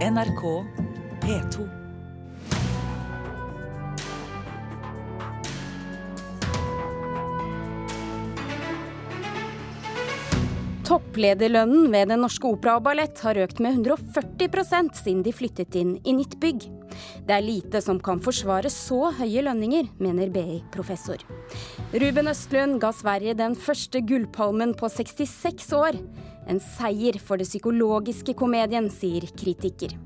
NRK P2. Topplederlønnen ved Den norske opera og ballett har økt med 140 siden de flyttet inn i nytt bygg. Det er lite som kan forsvare så høye lønninger, mener BI-professor. Ruben Østlund ga Sverige den første gullpalmen på 66 år. En seier for det psykologiske komedien, sier kritiker.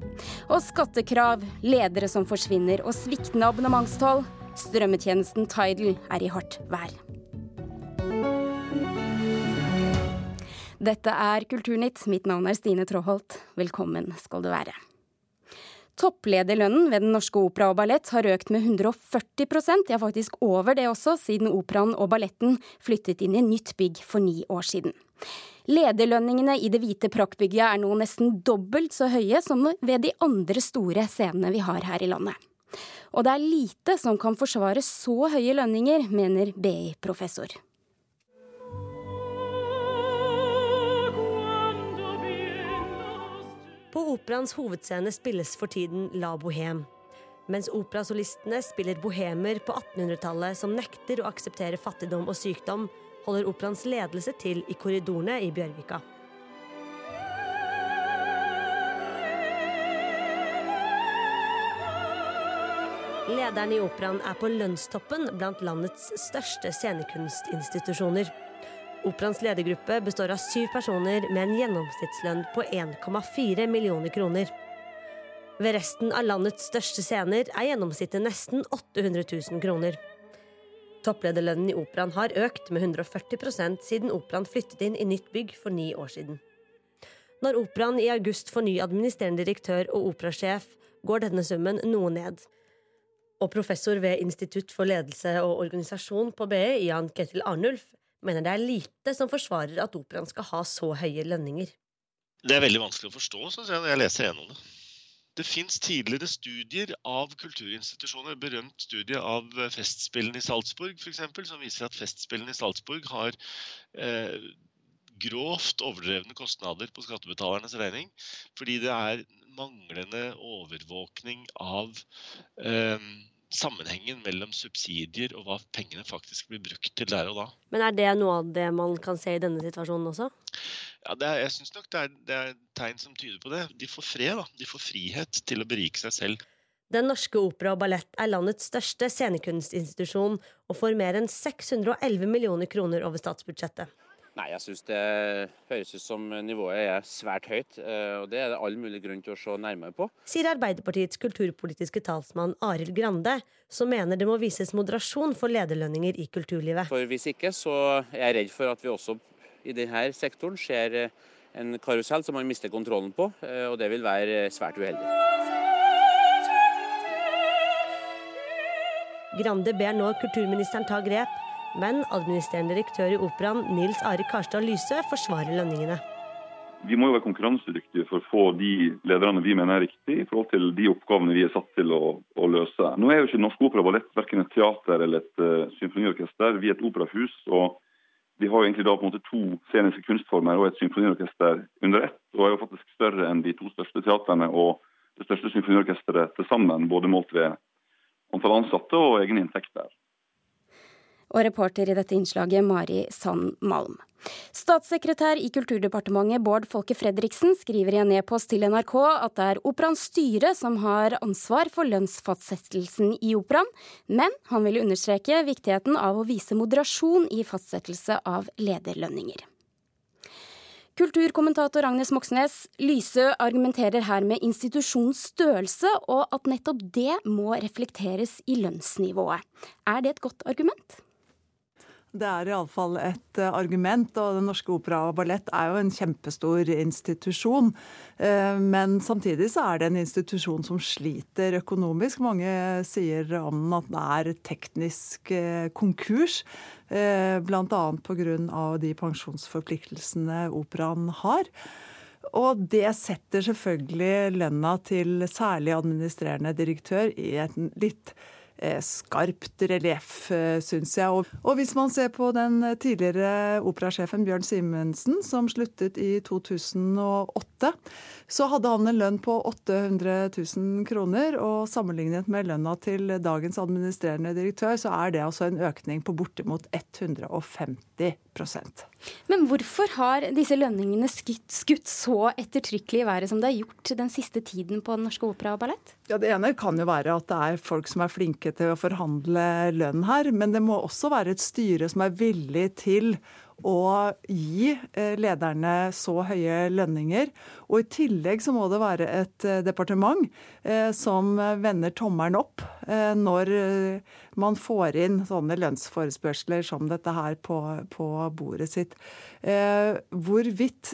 Og skattekrav, ledere som forsvinner og sviktende abonnementstall. Strømmetjenesten Tidal er i hardt vær. Dette er Kulturnytt. Mitt navn er Stine Tråholt. Velkommen skal du være. Topplederlønnen ved Den norske opera og ballett har økt med 140% ja faktisk over det også, siden operaen og balletten flyttet inn i nytt bygg for ni år siden. Lederlønningene i det hvite praktbygget er nå nesten dobbelt så høye som ved de andre store scenene vi har her i landet. Og det er lite som kan forsvare så høye lønninger, mener BI-professor. På operaens hovedscene spilles for tiden La Bohème. Mens operasolistene spiller bohemer på 1800-tallet som nekter å akseptere fattigdom og sykdom, holder operaens ledelse til i korridorene i Bjørvika. Lederen i operaen er på lønnstoppen blant landets største scenekunstinstitusjoner. Operaens ledergruppe består av syv personer med en gjennomsnittslønn på 1,4 millioner kroner. Ved resten av landets største scener er gjennomsnittet nesten 800 000 kroner. Topplederlønnen i operaen har økt med 140% siden operaen flyttet inn i nytt bygg for ni år siden. Når operaen i august får ny administrerende direktør og operasjef, går denne summen noe ned. Og professor ved Institutt for ledelse og organisasjon på BI, Jan Ketil Arnulf, mener det er lite som forsvarer at operaen skal ha så høye lønninger. Det er veldig vanskelig å forstå, syns jeg, når jeg leser gjennom det. Det fins tidligere studier av kulturinstitusjoner, berømt studie av Festspillene i Salzburg f.eks., som viser at Festspillene i Salzburg har eh, grovt overdrevne kostnader på skattebetalernes regning. Fordi det er manglende overvåkning av eh, sammenhengen mellom subsidier og hva pengene faktisk blir brukt til der og da. Men er det noe av det man kan se i denne situasjonen også? Ja, er, jeg syns nok det er, det er, tegn som tyder på det. De får fred, da. De får frihet til å berike seg selv. Den norske opera og ballett er landets største scenekunstinstitusjon og får mer enn 611 millioner kroner over statsbudsjettet. Nei, jeg syns det høres ut som nivået er svært høyt, eh, og det er det all mulig grunn til å se nærmere på. Sier Arbeiderpartiets kulturpolitiske talsmann Arild Grande, som mener det må vises moderasjon for lederlønninger i kulturlivet. For Hvis ikke, så er jeg redd for at vi også i denne sektoren ser eh, en karusell som man mister kontrollen på, eh, og det vil være svært uheldig. Grande ber nå kulturministeren ta grep, men administrerende direktør i operaen Nils Are Karstad Lysø forsvarer lønningene. Vi må jo være konkurransedyktige for å få de lederne vi mener er riktige i forhold til de oppgavene vi er satt til å, å løse. Nå er jo ikke Norsk Opera og Ballett verken et teater eller et uh, symfoniorkester. Vi er et operahus. og vi har jo egentlig da på en måte to sceniske kunstformer og et symfoniorkester under ett. Og er jo faktisk større enn de to største teatrene og det største symfoniorkesteret til sammen, både målt ved antall ansatte og egne inntekter. Og reporter i dette innslaget Mari Sand Malm. Statssekretær i Kulturdepartementet Bård Folke Fredriksen skriver i en e-post til NRK at det er Operaens styre som har ansvar for lønnsfastsettelsen i operaen, men han vil understreke viktigheten av å vise moderasjon i fastsettelse av lederlønninger. Kulturkommentator Agnes Moxnes, Lysø argumenterer her med institusjonens størrelse, og at nettopp det må reflekteres i lønnsnivået. Er det et godt argument? Det er iallfall et eh, argument, og Den Norske Opera og Ballett er jo en kjempestor institusjon. Eh, men samtidig så er det en institusjon som sliter økonomisk. Mange sier om den at det er teknisk eh, konkurs. Bl.a. pga. de pensjonsforpliktelsene operaen har. Og det setter selvfølgelig lønna til særlig administrerende direktør i et litt skarpt relieff, eh, syns jeg. Og, hvis man ser på den tidligere operasjefen Bjørn Simensen, som sluttet i 2008, så hadde han en lønn på 800 000 kroner. Og sammenlignet med lønna til dagens administrerende direktør, så er det altså en økning på bortimot 150% Men hvorfor har disse lønningene skutt så ettertrykkelig i været som det har gjort den siste tiden på Den norske opera og ballett? Ja, Det ene kan jo være at det er folk som er flinke til å forhandle lønn her. Men det må også være et styre som er villig til å gi eh, lederne så høye lønninger. Og i tillegg så må det være et eh, departement eh, som vender tommelen opp når man får inn sånne lønnsforespørsler som dette her på, på bordet sitt. Hvorvidt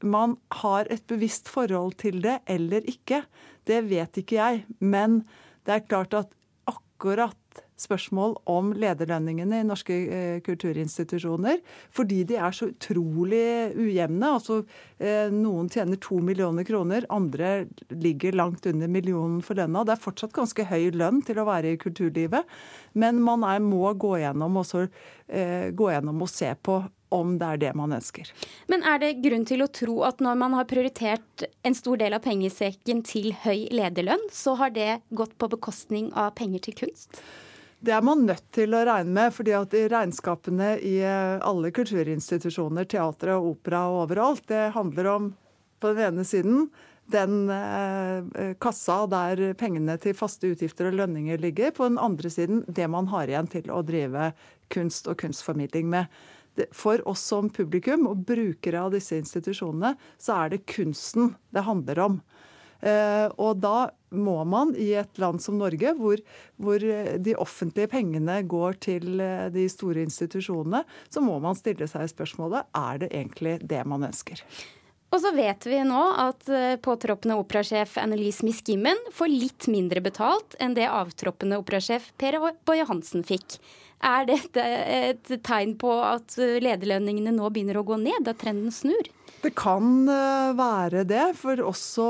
man har et bevisst forhold til det eller ikke, det vet ikke jeg. Men det er klart at akkurat spørsmål om lederlønningene i norske eh, kulturinstitusjoner. Fordi de er så utrolig ujevne. Altså, eh, noen tjener to millioner kroner, andre ligger langt under millionen for lønna. Det er fortsatt ganske høy lønn til å være i kulturlivet, men man er, må gå gjennom, også, eh, gå gjennom og se på om det er det man ønsker. Men er det grunn til å tro at når man har prioritert en stor del av pengesekken til høy lederlønn, så har det gått på bekostning av penger til kunst? Det er man nødt til å regne med, fordi at i regnskapene i eh, alle kulturinstitusjoner, teatre og opera og overalt, det handler om på den ene siden den eh, kassa der pengene til faste utgifter og lønninger ligger. På den andre siden det man har igjen til å drive kunst og kunstformidling med. For oss som publikum og brukere av disse institusjonene, så er det kunsten det handler om. Eh, og da må man i et land som Norge, hvor, hvor, de offentlige pengene går til eh, de store institusjonene, så må man stille seg spørsmålet er det egentlig det man ønsker. Og så vet vi nå at eh, påtroppende operasjef Annelise Miskimmen får litt mindre betalt enn det avtroppende operasjef Per Boje Hansen fikk. Er dette et tegn på at lederlønningene nå begynner å gå ned, da trenden snur? Det kan eh, være det, for også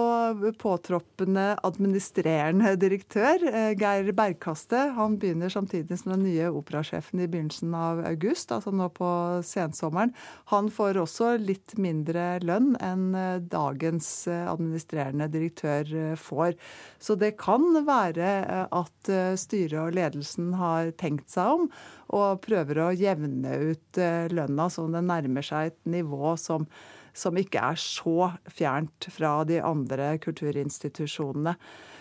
påtroppende administrerende direktør, eh, Geir Bergkaste, han begynner samtidig som den nye operasjefen i begynnelsen av august, altså nå på sensommeren. Han får også litt mindre lønn enn eh, dagens administrerende direktør får. Så det kan være at styret og ledelsen har tenkt seg om og prøver å jevne ut lønna så den nærmer seg et nivå som som ikke er så fjernt fra de andre kulturinstitusjonene.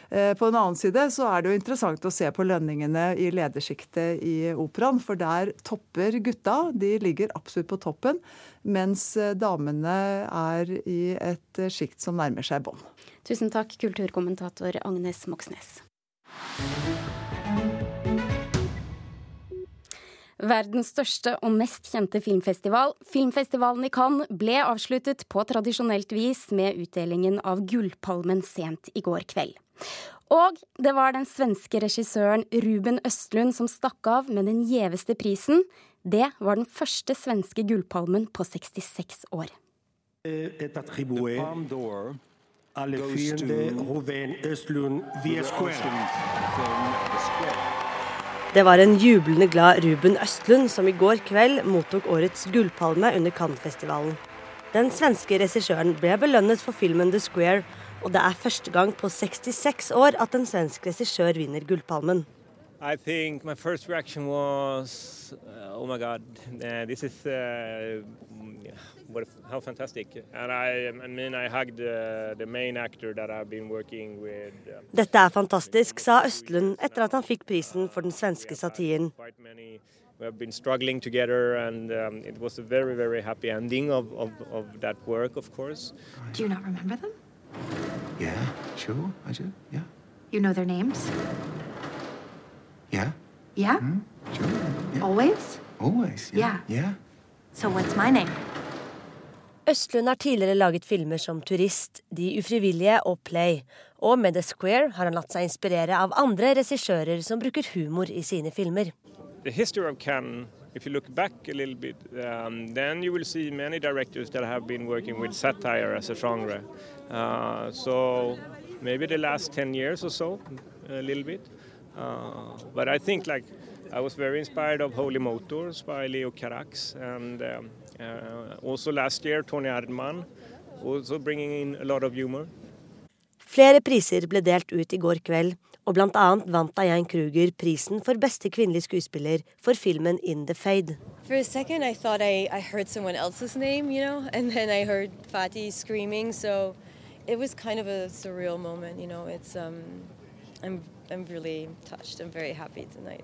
Eh, på den annen side så er det jo interessant å se på lønningene i ledersjiktet i operaen. For der topper gutta. De ligger absolutt på toppen. Mens eh, damene er i et sjikt som nærmer seg bånn. Tusen takk, kulturkommentator Agnes Moxnes. Verdens største og mest kjente filmfestival, filmfestivalen i Cannes, ble avsluttet på tradisjonelt vis med utdelingen av Gullpalmen sent i går kveld. Og det var den svenske regissøren Ruben Østlund som stakk av med den gjeveste prisen. Det var den første svenske gullpalmen på 66 år. Et attribué à le film de Ruben Östlund, The Square. Det var en jublende glad Ruben Østlund som i går kveld mottok årets gullpalme under Cannes-festivalen. Den svenske regissøren ble belønnet for filmen The Square, og det er første gang på 66 år at en svensk regissør vinner gullpalmen. I think my first reaction was, uh, oh my God, uh, this is uh, what, how fantastic. And I, I mean, I hugged uh, the main actor that I've been working with. Um, Dette er fantastisk, sa Østlund etter at han fikk prisen for den svenske satiren. We have been struggling together, and um, it was a very, very happy ending of, of, of that work, of course. Do you not remember them? Yeah, sure, I do, yeah. You know their names? Yeah. Yeah? Mm, sure. Yeah. Always? Always, yeah. yeah. yeah. So what's my name? Østlund har tidligere laget filmer som Turist, De ufrivillige og Play. Og med The Square har han latt seg inspirere av andre regissører som bruker humor i sine filmer. If you look back a little bit, um, then you will see many directors that have been working with satire as a genre. Uh, so maybe the last 10 years or so, a little bit. Uh, but I think like I was very inspired of Holy Motors by Leo Carax, and um, also last year Tony Erdmann, also bringing in a lot of humor. Flere priser ble delt ut i går kveld, og blant annet vant Diane Kruger prisen for beste kvinnelige skuespiller for filmen In the Fade. For a second, I thought I, I heard someone else's name, you know, and then I heard Fatih screaming. So it was kind of a surreal moment, you know. It's um, I'm I'm really touched. I'm very happy tonight.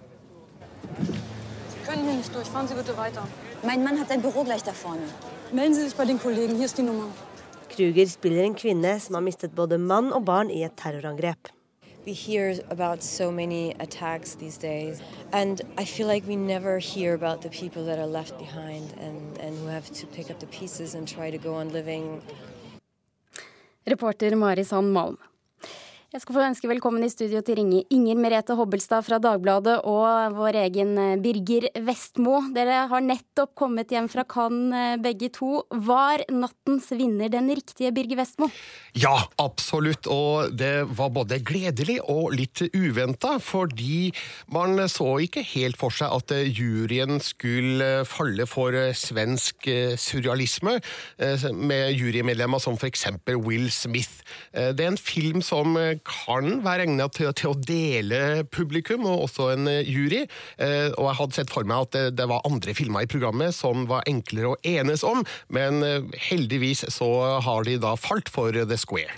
Sie können hier nicht durch. Fahren Sie bitte weiter. Mein Mann hat sein Büro gleich da vorne. Melden Sie sich bei den Kollegen. Hier ist die Nummer. Kruger spiller en kvinne som har mistet både mann og barn i et terrorangrep. We hear about so many attacks these days, and I feel like we never hear about the people that are left behind and, and who have to pick up the pieces and try to go on living. Reporter Mari Sand Malm. Jeg skal få ønske velkommen i studio til Ringe Inger Merete Hobbelstad fra Dagbladet og vår egen eh, Birger Vestmo. Dere har nettopp kommet hjem fra Cannes eh, begge to. Var nattens vinner den riktige, Birger Vestmo? Ja, absolutt. Og det var både gledelig og litt uventa, fordi man så ikke helt for seg at eh, juryen skulle falle for svensk surrealisme, med jurymedlemmer som f.eks. Will Smith. Det er en film som kan være egnet til, til, å dele publikum, og også en eh, jury. Eh, og jeg hadde sett for meg at det, det, var andre filmer i programmet som var enklere å enes om, men eh, heldigvis så har de da falt for The Square.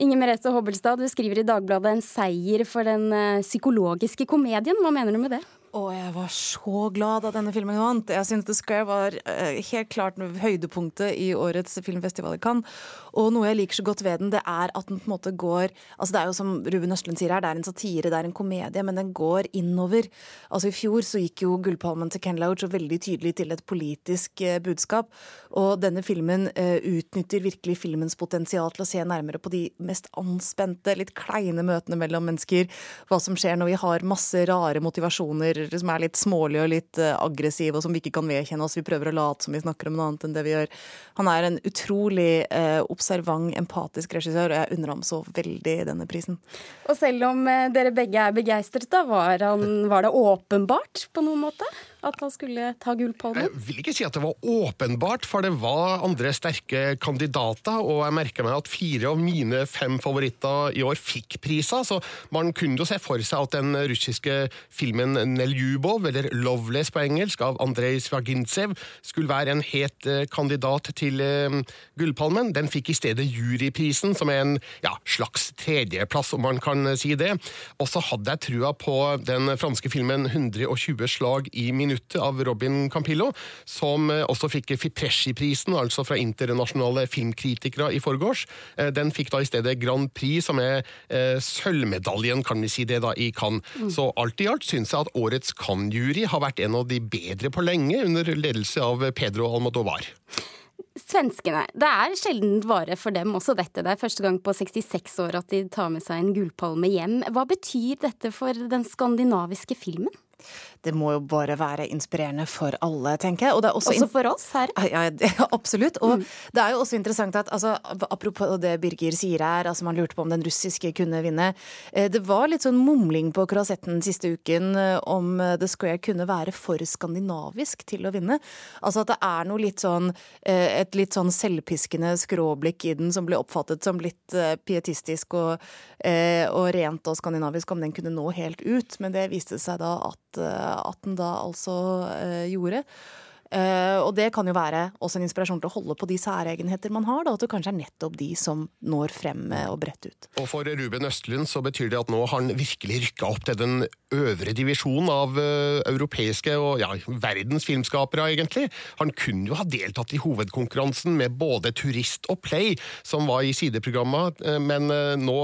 Inger Merete Hobbelstad, du skriver i Dagbladet en seier for den psykologiske komedien. Hva mener du med det? Og jeg var så glad da denne filmen vant. Jeg synes The Square var uh, helt klart høydepunktet i årets filmfestival i Cannes. Og noe jeg liker så godt ved den, det er at den på en måte går Altså Det er jo som Ruben Østlund sier her, det er en satire, det er en komedie, men den går innover. Altså I fjor så gikk jo Gullpalmen til Ken Lauch veldig tydelig til et politisk uh, budskap. Og denne filmen uh, utnytter virkelig filmens potensial til å se nærmere på de mest anspente, litt kleine møtene mellom mennesker. Hva som skjer når vi har masse rare motivasjoner som er litt smålige og litt uh, aggressive, og som vi ikke kan vedkjenne oss. Vi prøver å late som vi snakker om noe annet enn det vi gjør. Han er en utrolig eh, observant, empatisk regissør, og jeg unner ham så veldig denne prisen. Og selv om uh, dere begge er begeistret, da, var, han, var det åpenbart på noen måte? At han skulle ta Gullpalmen? Jeg vil ikke si at det var åpenbart, for det var andre sterke kandidater. Og jeg merker meg at fire av mine fem favoritter i år fikk priser. Så man kunne jo se for seg at den russiske filmen Neljubov, eller Loveless på engelsk, av Andrej Svagintsev, skulle være en het eh, kandidat til uh, Gullpalmen. Den fikk i stedet juryprisen, som er en ja, slags tredjeplass, om man kan si det. Og så hadde jeg trua på den franske filmen 120 slag i min minuttet av Robin Campillo, som eh, også fikk Fipresci-prisen, altså fra internasjonale filmkritikere i forgårs. Eh, den fikk da i stedet Grand Prix, som er eh, sølvmedaljen, kan vi si det, da, i Cannes. Mm. Så alt i alt syns jeg at årets Cannes-jury har vært en av de bedre på lenge, under ledelse av Pedro Almodovar. Svenskene. Det er sjelden vare for dem også dette. Det er første gang på 66 år at de tar med seg en gullpalme hjem. Hva betyr dette for den skandinaviske filmen? Det må jo bare være inspirerende for alle, tenker jeg. også, også for oss her? Ja, ja absolutt. Og mm. det er jo også interessant at altså, apropos det Birger sier her, altså man lurte på om den russiske kunne vinne. Eh, det var litt sånn mumling på Croisetten siste uken eh, om eh, The Square kunne være for skandinavisk til å vinne. Altså at det er noe litt sånn et litt sånn selvpiskende skråblikk i den som ble oppfattet som litt pietistisk og, og rent og skandinavisk, om den kunne nå helt ut. Men det viste seg da at at den da altså eh, gjorde. Uh, og det kan jo være også en inspirasjon til å holde på de særegenheter man har. Da, at det kanskje er nettopp de som når frem og bredt ut. Og For Ruben Østlund så betyr det at nå har han virkelig rykka opp til den øvre divisjonen av uh, europeiske og ja, verdens filmskapere, egentlig. Han kunne jo ha deltatt i hovedkonkurransen med både Turist og Play, som var i sideprogrammet, uh, men nå,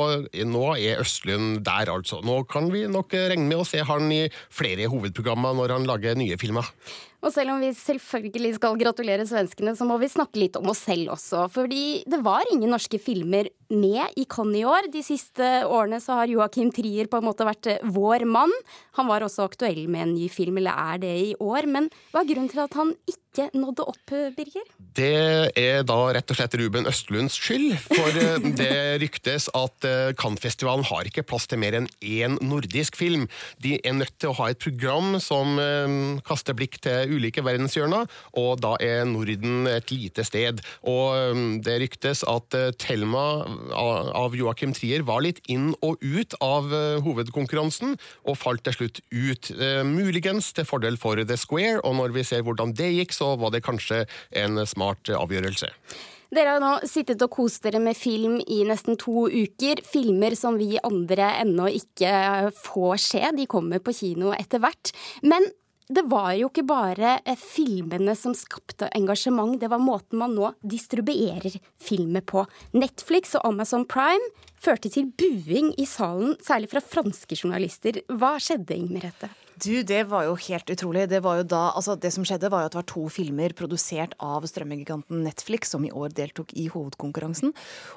nå, er Østlund der, altså. Nå kan vi nok regne med å se han i flere hovedprogrammer når han lager nye filmer. Og selv om vi selvfølgelig skal gratulere svenskene, så må vi snakke litt om oss selv også. Fordi det var ingen norske filmer med i Cannes i år. De siste årene så har Joakim Trier på en måte vært eh, vår mann. Han var også aktuell med en ny film, eller er det i år. Men hva er grunnen til at han ikke nådde opp, Birger? Det er da rett og slett Ruben Østlunds skyld. For eh, det ryktes at eh, Cannes-festivalen har ikke plass til mer enn én nordisk film. De er nødt til å ha et program som kaster blikk til ulike verdenshjørner, og da er Norden et lite sted. Og det ryktes at Thelma av Joakim Trier var litt inn og ut av eh, hovedkonkurransen, og falt til slutt ut. Eh, muligens til fordel for The Square, og når vi ser hvordan det gikk, så var det kanskje en smart avgjørelse. Dere har nå sittet og kost dere med film i nesten to uker. Filmer som vi andre ennå ikke får se. De kommer på kino etter hvert. Men det var jo ikke bare eh, filmene som skapte engasjement, det var måten man nå distribuerer filmer på. Netflix og Amazon Prime førte til buing i salen, særlig fra franske journalister. Hva skjedde, Inger Merete? Du, Det var jo helt utrolig. Det, var jo da, altså det som skjedde, var jo at det var to filmer produsert av strømmegiganten Netflix som i år deltok i hovedkonkurransen.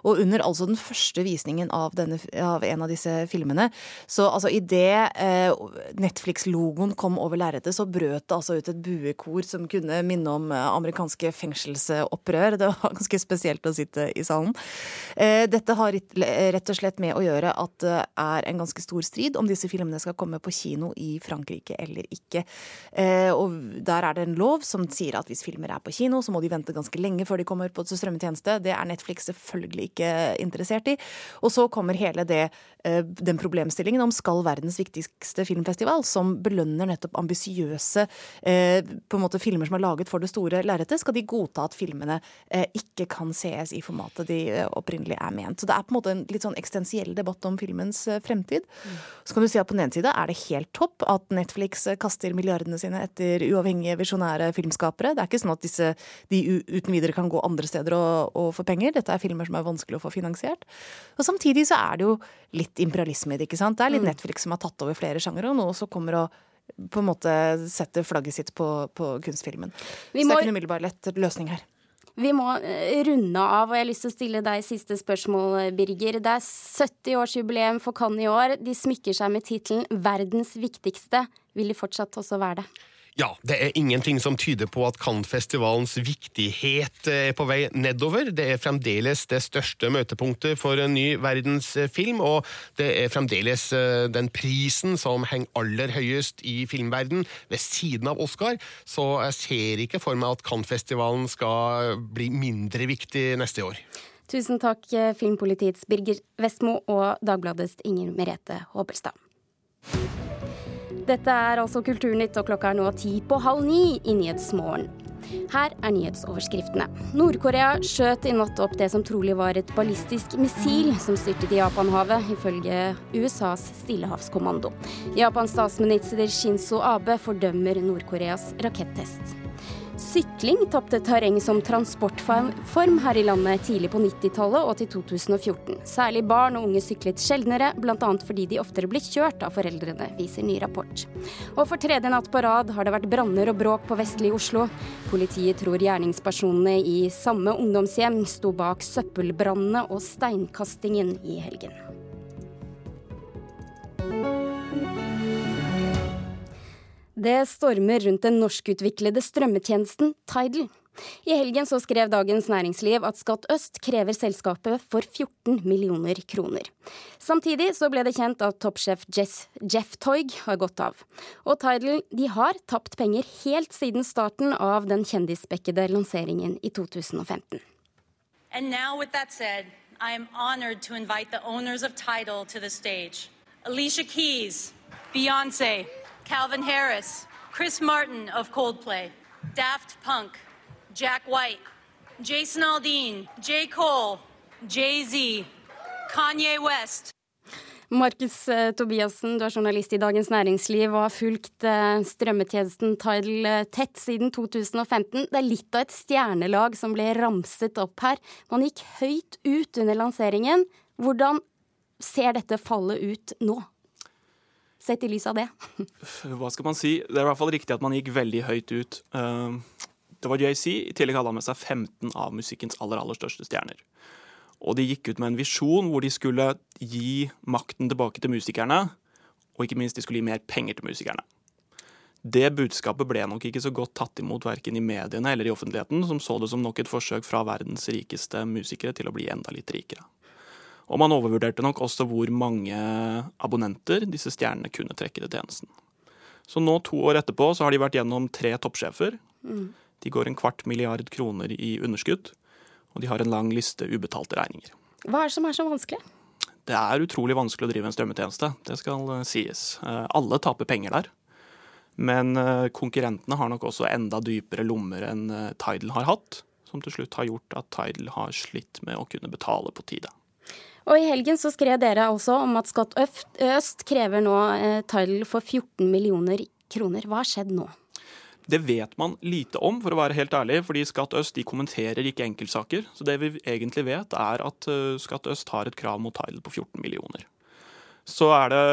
Og under altså den første visningen av, denne, av en av disse filmene, så altså idet eh, Netflix-logoen kom over lerretet, så brøt det altså ut et buekor som kunne minne om eh, amerikanske fengselsopprør. Det var ganske spesielt å sitte i salen. Eh, dette har rett og slett med å gjøre at det er en ganske stor strid om disse filmene skal komme på kino i Frankrike Frankrike eller ikke. Eh, og der er det en lov som sier at hvis filmer er på kino, så må de vente ganske lenge før de kommer på strømmetjeneste. Det er Netflix selvfølgelig ikke interessert i. Og så kommer hele det, eh, den problemstillingen om skal verdens viktigste filmfestival, som belønner nettopp ambisiøse eh, filmer som er laget for det store lerretet, skal de godta at filmene ikke kan sees i formatet de opprinnelig er ment. Så det er på en måte en litt sånn eksistensiell debatt om filmens fremtid. Så kan du si at på den ene side er det helt topp at Netflix kaster milliardene sine etter uavhengige, visjonære filmskapere. Det er ikke sånn at disse, de uten videre kan gå andre steder og, og få penger. Dette er filmer som er vanskelig å få finansiert. Og samtidig så er det jo litt imperialisme i det, ikke sant. Det er litt mm. Netflix som har tatt over flere sjangere, og nå også kommer og på en måte setter flagget sitt på, på kunstfilmen. Vi så det er ikke en umiddelbar lett løsning her. Vi må eh, runde av, og jeg har lyst til å stille deg siste spørsmål, Birger. Det er 70-årsjubileum for Cannes i år. De smykker seg med tittelen 'Verdens viktigste'. Vil de fortsatt også være det? Ja, det er ingenting som tyder på at Cannes-festivalens viktighet er på vei nedover. Det er fremdeles det største møtepunktet for en ny verdensfilm, og det er fremdeles eh, den prisen som henger aller høyest i filmverden, ved siden av Oscar. Så jeg ser ikke for meg at Cannes-festivalen skal bli mindre viktig neste år. Tusen takk, eh, Filmpolitiets Birger Vestmo og Dagbladets Inger Merete Håbelstad. Dette er altså Kulturnytt, og klokka er nå ti på halv ni i Nyhetsmorgen. Her er nyhetsoverskriftene. Nord-Korea skjøt i natt opp det som trolig var et ballistisk missil som styrtet i Japanhavet, ifølge USAs stillehavskommando. Japans statsminister Shinzo Abe fordømmer Nord-Koreas rakettest. Sykling tapte terreng som transportform her i landet tidlig på 90-tallet og til 2014. Særlig barn og unge syklet sjeldnere, bl.a. fordi de oftere ble kjørt av foreldrene, viser ny rapport. Og for tredje natt på rad har det vært branner og bråk på vestlige Oslo. Politiet tror gjerningspersonene i samme ungdomshjem sto bak søppelbrannene og steinkastingen i helgen. Det stormer rundt den norskutviklede strømmetjenesten Tidal. I helgen så skrev Dagens Næringsliv at Skatt Øst krever selskapet for 14 millioner kroner. Samtidig så ble det kjent at toppsjef Jeff Toig har gått av. Og Tidal de har tapt penger helt siden starten av den kjendisspekkede lanseringen i 2015. And now with that said, I am honored to invite the Tidal to the. Alicia Keys, Beyoncé, Calvin Harris, Chris Martin of Coldplay, Daft Punk, Jack White, Jason Aldean, J. Cole, Jay-Z, Kanye West. Markus eh, Tobiassen, du er journalist i Dagens Næringsliv og har fulgt eh, strømmetjenesten Tidal eh, tett siden 2015. Det er litt av et stjernelag som ble ramset opp her. Man gikk høyt ut under lanseringen. Hvordan ser dette fallet ut nå? Sett i lys av det? Hva skal man si? Det er i hvert fall riktig at man gikk veldig høyt ut. Ehm, det var JC. I tillegg hadde han med seg 15 av musikkens aller, aller største stjerner. Og de gikk ut med en visjon hvor de skulle gi makten tilbake til musikerne. Og ikke minst de skulle gi mer penger til musikerne. Det budskapet ble nok ikke så godt tatt imot verken i mediene eller i offentligheten, som så det som nok et forsøk fra verdens rikeste musikere til å bli enda litt rikere. Og man overvurderte nok også hvor mange abonnenter disse stjernene kunne trekke til tjenesten. Så nå, to år etterpå, så har de vært gjennom tre toppsjefer. Mm. De går en kvart milliard kroner i underskudd, og de har en lang liste ubetalte regninger. Hva er det som er så vanskelig? Det er utrolig vanskelig å drive en strømmetjeneste, det skal eh, sies. Eh, Alle taper penger der. Men eh, konkurrentene har nok også enda dypere lommer enn Tidal har hatt, som til slutt har gjort at Tidal har slitt med å kunne betale på tide. Og i helgen så skrev dere altså om at Skatt Øst, krever nå eh, Tidal for 14 millioner kroner. Hva har skjedd nå? Det vet man lite om, for å være helt ærlig, fordi Skatt Øst de kommenterer ikke enkeltsaker. Så det vi egentlig vet, er at eh, Skatt Øst har et krav mot Tidal på 14 millioner. Så er det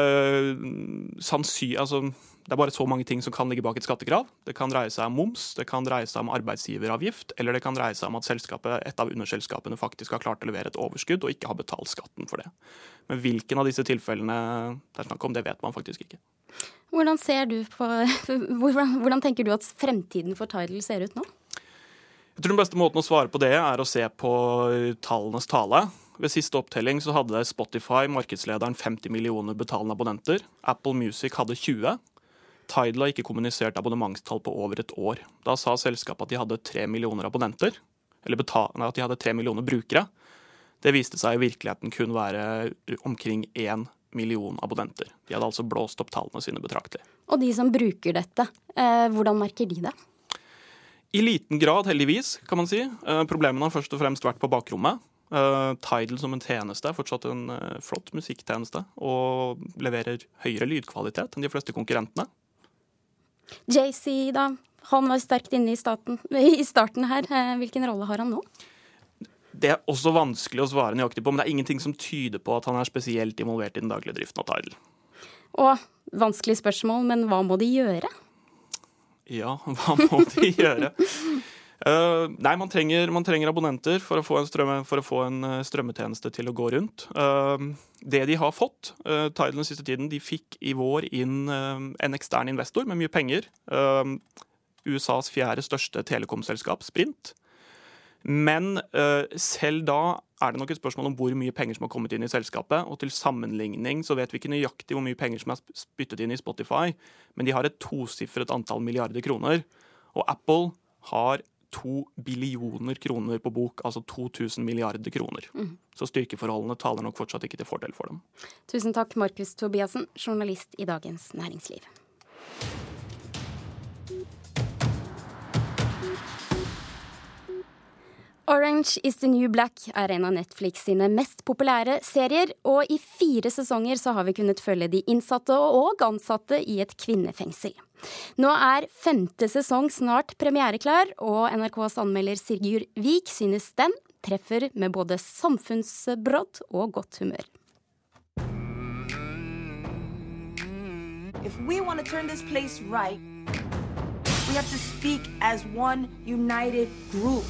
mm, sannsynlig Altså, det er bare så mange ting som kan ligge bak et skattekrav. Det kan dreie seg om moms, det kan dreie seg om arbeidsgiveravgift, eller det kan dreie seg om at et av underselskapene faktisk har klart å levere et overskudd og ikke har betalt skatten for det. Men hvilken av disse tilfellene det er snakk om, det vet man faktisk ikke. Hvordan, ser du på, hvordan, hvordan tenker du at fremtiden for Tidal ser ut nå? Jeg tror den beste måten å svare på det er å se på tallenes tale. Ved siste opptelling så hadde Spotify, markedslederen, 50 millioner betalende abonnenter. Apple Music hadde 20. Tidal har ikke kommunisert abonnementstall på over et år. Da sa selskapet at de hadde tre millioner abonnenter. Eller nei, at de hadde tre millioner brukere. Det viste seg i virkeligheten kun være omkring én million abonnenter. De hadde altså blåst opp tallene sine betraktelig. Og de som bruker dette, eh, hvordan merker de det? I liten grad, heldigvis, kan man si. Eh, problemene har først og fremst vært på bakrommet. Uh, Tidal som en tjeneste er fortsatt en flott musikktjeneste og leverer høyere lydkvalitet enn de fleste konkurrentene. JC, da. Han var sterkt inne i, staten, i starten her. Uh, hvilken rolle har han nå? Det er også vanskelig å svare nøyaktig på, men det er ingenting som tyder på at han er spesielt involvert i den daglige driften av Tidal. Og vanskelig spørsmål, men hva må de gjøre? Ja, hva må de gjøre? Uh, nei, man trenger, man trenger, abonnenter for å få en, strømme, å få en uh, strømmetjeneste til å gå rundt. Uh, det de har fått, uh, Tidal den siste tiden, de fikk i vår inn en ekstern investor med mye penger. USAs fjerde største telekomselskap, Sprint. Men selv da er det nok et spørsmål om hvor mye penger som har kommet inn i selskapet. Og til sammenligning så vet vi ikke nøyaktig hvor mye penger som er spyttet inn i Spotify, men de har et tosifret antall milliarder kroner. Og Apple har to billioner kroner på bok, altså 2000 milliarder kroner. Mm. Så styrkeforholdene taler nok fortsatt ikke til fordel for dem. Tusen takk, Markus Tobiassen, journalist i Dagens Næringsliv. Orange is the New Black er en av Netflix sine mest populære serier, og i fire sesonger så har vi kunnet følge de innsatte og ansatte i et kvinnefengsel. Nå er femte sesong snart premiereklar, og NRKs anmelder Sigurd Vik synes den treffer med både samfunnsbrodd og godt humør. If we want to turn this place right, we have to speak as one united group.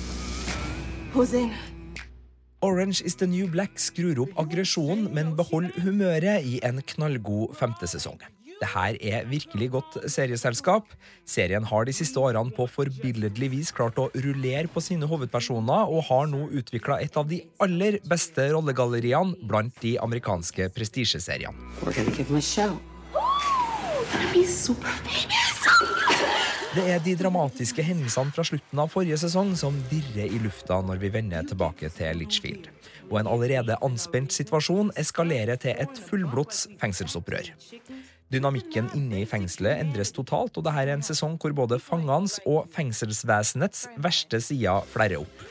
Hossein. Orange is the New Black skrur opp aggresjonen, men beholder humøret i en knallgod femte sesong. Det her er virkelig godt serieselskap. Serien har de siste årene på forbilledlig vis klart å rullere på sine hovedpersoner, og har nå utvikla et av de aller beste rollegalleriene blant de amerikanske prestisjeseriene. Det er de dramatiske hendelsene fra slutten av forrige sesong som dirrer i lufta når vi vender tilbake til Litchfield. Og en allerede anspent situasjon eskalerer til et fullblods fengselsopprør. Dynamikken inne i fengselet endres totalt, og dette er en sesong hvor både fangenes og fengselsvesenets verste sider flerrer opp.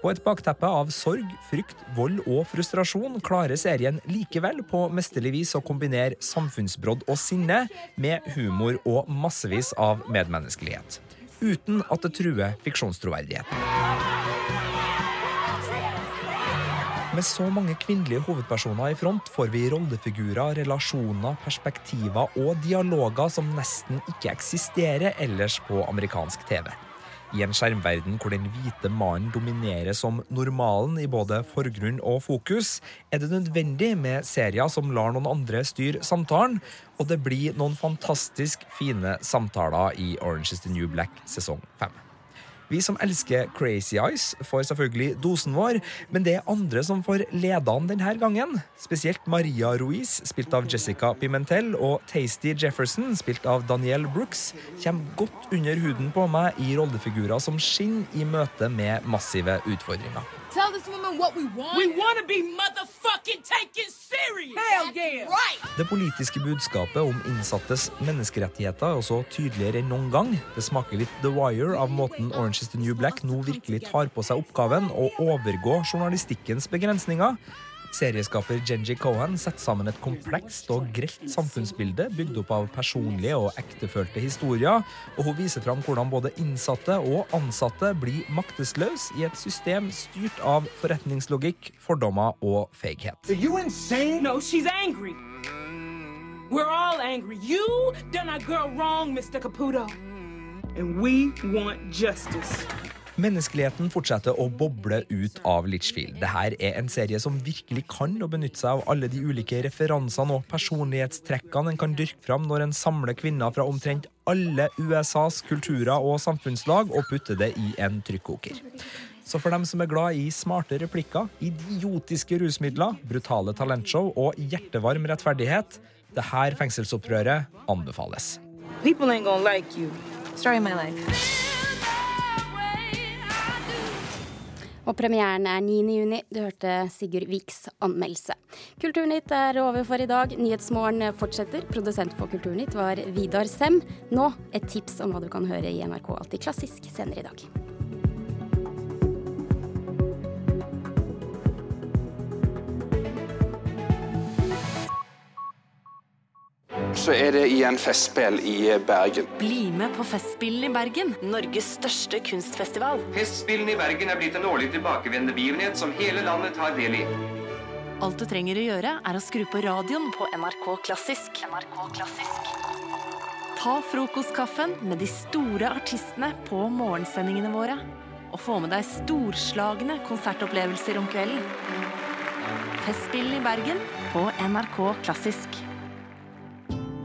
På et bakteppe av sorg, frykt, vold og frustrasjon klarer serien likevel på mesterlig vis å kombinere samfunnsbrodd og sinne med humor og massevis av medmenneskelighet. Uten at det truer fiksjonstroverdigheten. Med så mange kvinnelige hovedpersoner i front får vi rollefigurer, relasjoner, perspektiver og dialoger som nesten ikke eksisterer ellers på amerikansk TV. I en skjermverden hvor den hvite mannen dominerer som normalen i både forgrunn og fokus, er det nødvendig med serier som lar noen andre styre samtalen, og det blir noen fantastisk fine samtaler i Orange is the New Black sesong 5. Vi som elsker Crazy Eyes, får selvfølgelig dosen vår, men det er andre som får ledene denne gangen. Spesielt Maria Ruiz, spilt av Jessica Pimentel, og Tasty Jefferson, spilt av Danielle Brooks, kommer godt under huden på meg i rollefigurer som skinner i møte med massive utfordringer. Tell this woman what we want. We want to be motherfucking taken serious. Hell yeah. Right. Det politiske budskapet om innsattes menneskerettigheter er også tydeligere enn noen gang. Det smaker litt The Wire av måten Orange is the New Black nå virkelig tar på seg oppgaven å overgå journalistikkens begrensninger. Serieskaper Genji Cohan setter sammen et komplekst og grelt samfunnsbilde bygd opp av personlige og ektefølte historier, og hun viser fram hvordan både innsatte og ansatte blir maktesløse i et system styrt av forretningslogikk, fordommer og feighet. No, she's angry. We're all angry. You done our girl wrong, Mr. Caputo. And we want justice. Menneskeligheten fortsetter å boble ut av Litchfield. Dette er en serie som virkelig kan å benytte seg av alle de ulike referansene og personlighetstrekkene en kan dyrke fram når en samler kvinner fra omtrent alle USAs kulturer og samfunnslag og putter det i en trykkoker. Så for dem som er glad i smarte replikker, idiotiske rusmidler, brutale talentshow og hjertevarm rettferdighet, det her fengselsopprøret anbefales. People ain't gonna like you. Story of my life. Og premieren er 9. juni. Du hørte Sigurd Viks anmeldelse. Kulturnytt er over for i dag. Nyhetsmorgen fortsetter. Produsent for Kulturnytt var Vidar Sem. Nå et tips om hva du kan høre i NRK Alltid klassisk senere i dag. Så er det igjen festspill i Bergen. Bli med på Festspillene i Bergen, Norges største kunstfestival. Festspillene i Bergen er blitt en årlig tilbakevendende begivenhet som hele landet tar del i. Alt du trenger å gjøre, er å skru på radioen på NRK Klassisk. NRK Klassisk. Ta frokostkaffen med de store artistene på morgensendingene våre. Og få med deg storslagne konsertopplevelser om kvelden. Festspillene i Bergen på NRK Klassisk.